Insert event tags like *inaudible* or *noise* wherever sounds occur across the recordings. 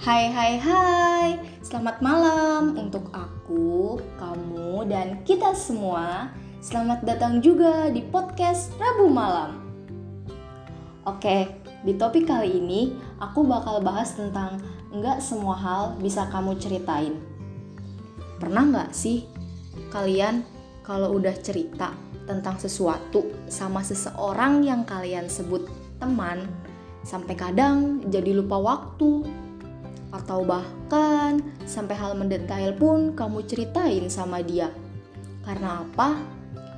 Hai hai hai, selamat malam untuk aku, kamu, dan kita semua. Selamat datang juga di podcast Rabu Malam. Oke, di topik kali ini aku bakal bahas tentang Nggak semua hal bisa kamu ceritain. Pernah nggak sih kalian kalau udah cerita tentang sesuatu sama seseorang yang kalian sebut teman Sampai kadang jadi lupa waktu atau bahkan sampai hal mendetail pun kamu ceritain sama dia. Karena apa?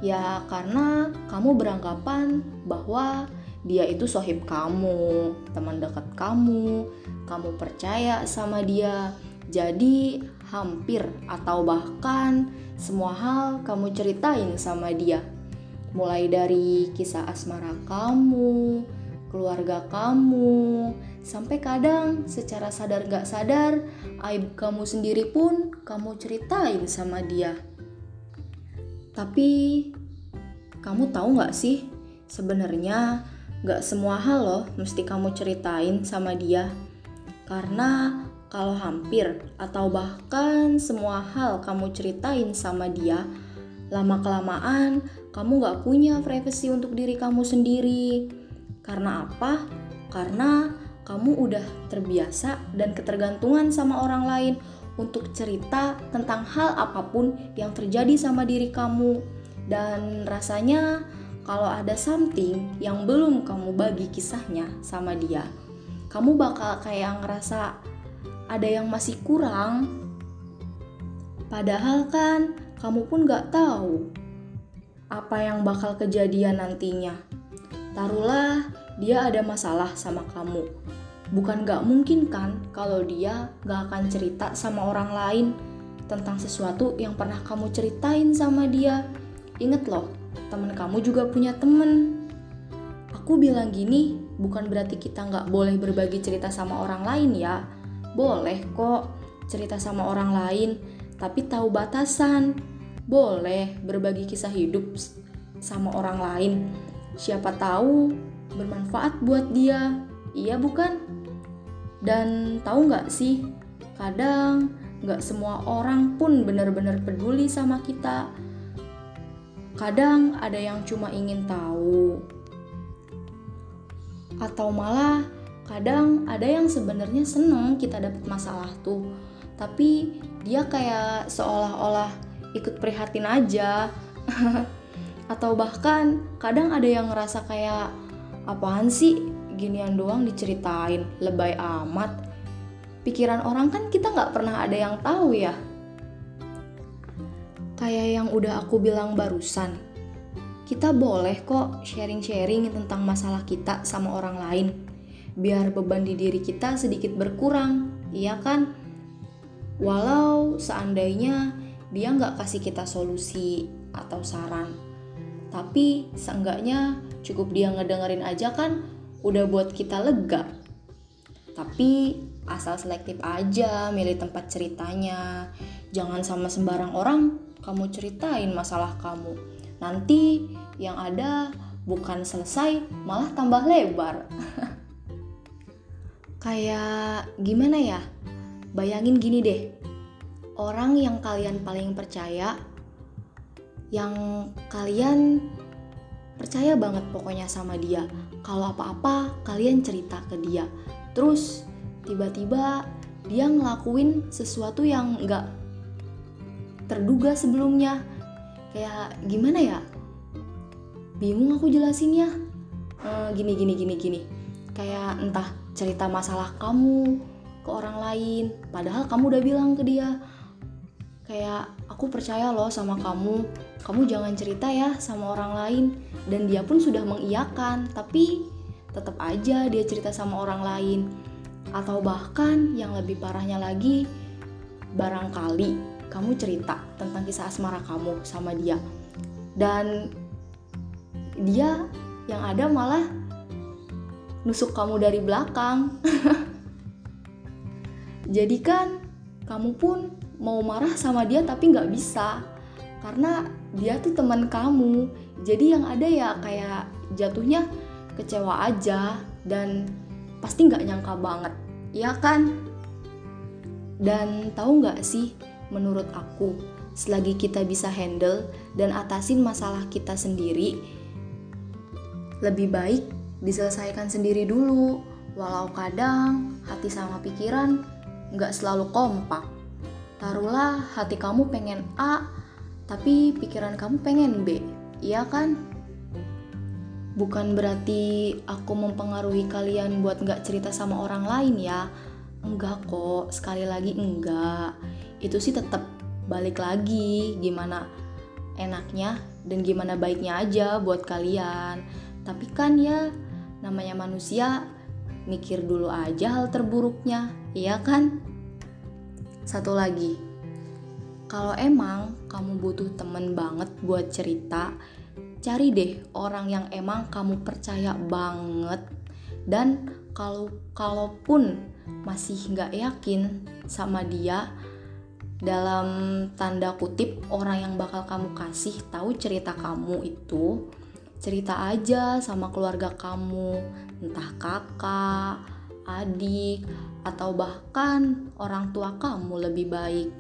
Ya karena kamu beranggapan bahwa dia itu sohib kamu, teman dekat kamu, kamu percaya sama dia. Jadi hampir atau bahkan semua hal kamu ceritain sama dia. Mulai dari kisah asmara kamu, keluarga kamu, Sampai kadang secara sadar gak sadar, aib kamu sendiri pun kamu ceritain sama dia. Tapi kamu tahu gak sih, sebenarnya gak semua hal loh mesti kamu ceritain sama dia. Karena kalau hampir atau bahkan semua hal kamu ceritain sama dia, lama-kelamaan kamu gak punya privasi untuk diri kamu sendiri. Karena apa? Karena kamu udah terbiasa dan ketergantungan sama orang lain untuk cerita tentang hal apa pun yang terjadi sama diri kamu. Dan rasanya kalau ada something yang belum kamu bagi kisahnya sama dia, kamu bakal kayak ngerasa ada yang masih kurang. Padahal kan kamu pun gak tahu apa yang bakal kejadian nantinya. Taruhlah dia ada masalah sama kamu. Bukan gak mungkin kan kalau dia gak akan cerita sama orang lain tentang sesuatu yang pernah kamu ceritain sama dia. Ingat loh, temen kamu juga punya temen. Aku bilang gini, bukan berarti kita gak boleh berbagi cerita sama orang lain ya. Boleh kok cerita sama orang lain, tapi tahu batasan. Boleh berbagi kisah hidup sama orang lain. Siapa tahu bermanfaat buat dia. Iya bukan? Dan tahu nggak sih, kadang nggak semua orang pun benar-benar peduli sama kita. Kadang ada yang cuma ingin tahu, atau malah kadang ada yang sebenarnya seneng kita dapat masalah tuh, tapi dia kayak seolah-olah ikut prihatin aja. *laughs* atau bahkan kadang ada yang ngerasa kayak apaan sih? Ginian doang diceritain. Lebay amat. Pikiran orang kan kita nggak pernah ada yang tahu ya. Kayak yang udah aku bilang barusan. Kita boleh kok sharing-sharing tentang masalah kita sama orang lain. Biar beban di diri kita sedikit berkurang iya kan? Walau seandainya dia nggak kasih kita solusi atau saran. Tapi seenggaknya cukup dia ngedengerin aja kan udah buat kita lega. Tapi asal selektif aja milih tempat ceritanya. Jangan sama sembarang orang kamu ceritain masalah kamu. Nanti yang ada bukan selesai malah tambah lebar. *laughs* Kayak gimana ya? Bayangin gini deh. Orang yang kalian paling percaya yang kalian percaya banget pokoknya sama dia. Kalau apa-apa kalian cerita ke dia. Terus tiba-tiba dia ngelakuin sesuatu yang nggak terduga sebelumnya. Kayak gimana ya? Bingung aku jelasinnya. E, gini gini gini gini. Kayak entah cerita masalah kamu ke orang lain, padahal kamu udah bilang ke dia. Kayak aku percaya loh sama kamu, kamu jangan cerita ya sama orang lain. Dan dia pun sudah mengiyakan tapi tetap aja dia cerita sama orang lain. Atau bahkan yang lebih parahnya lagi barangkali kamu cerita tentang kisah asmara kamu sama dia. Dan dia yang ada malah nusuk kamu dari belakang. *laughs* Jadi kan kamu pun mau marah sama dia tapi nggak bisa karena dia tuh teman kamu jadi yang ada ya kayak jatuhnya kecewa aja dan pasti nggak nyangka banget ya kan Dan tahu nggak sih, menurut aku, selagi kita bisa handle dan atasin masalah kita sendiri, lebih baik diselesaikan sendiri dulu. Walau kadang hati sama pikiran nggak selalu kompak. Taruhlah hati kamu pengen A, tapi pikiran kamu pengen B, iya kan? Bukan berarti aku mempengaruhi kalian buat nggak cerita sama orang lain ya, Enggak kok, sekali lagi enggak. Itu sih tetap balik lagi gimana enaknya dan gimana baiknya aja buat kalian. Tapi kan ya namanya manusia mikir dulu aja hal terburuknya, iya kan? Satu lagi, kalau emang kamu butuh temen banget buat cerita, cari deh orang yang emang kamu percaya banget. Dan kalau kalaupun masih nggak yakin sama dia dalam tanda kutip orang yang bakal kamu kasih tahu cerita kamu itu cerita aja sama keluarga kamu. Entah kakak adik atau bahkan orang tua kamu lebih baik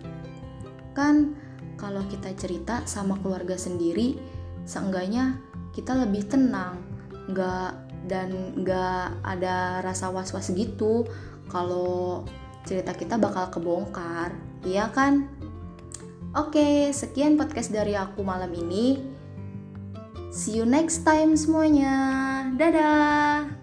kan kalau kita cerita sama keluarga sendiri seenggaknya kita lebih tenang nggak dan nggak ada rasa was-was gitu kalau cerita kita bakal kebongkar, iya kan? Oke, sekian podcast dari aku malam ini. See you next time semuanya. Dadah.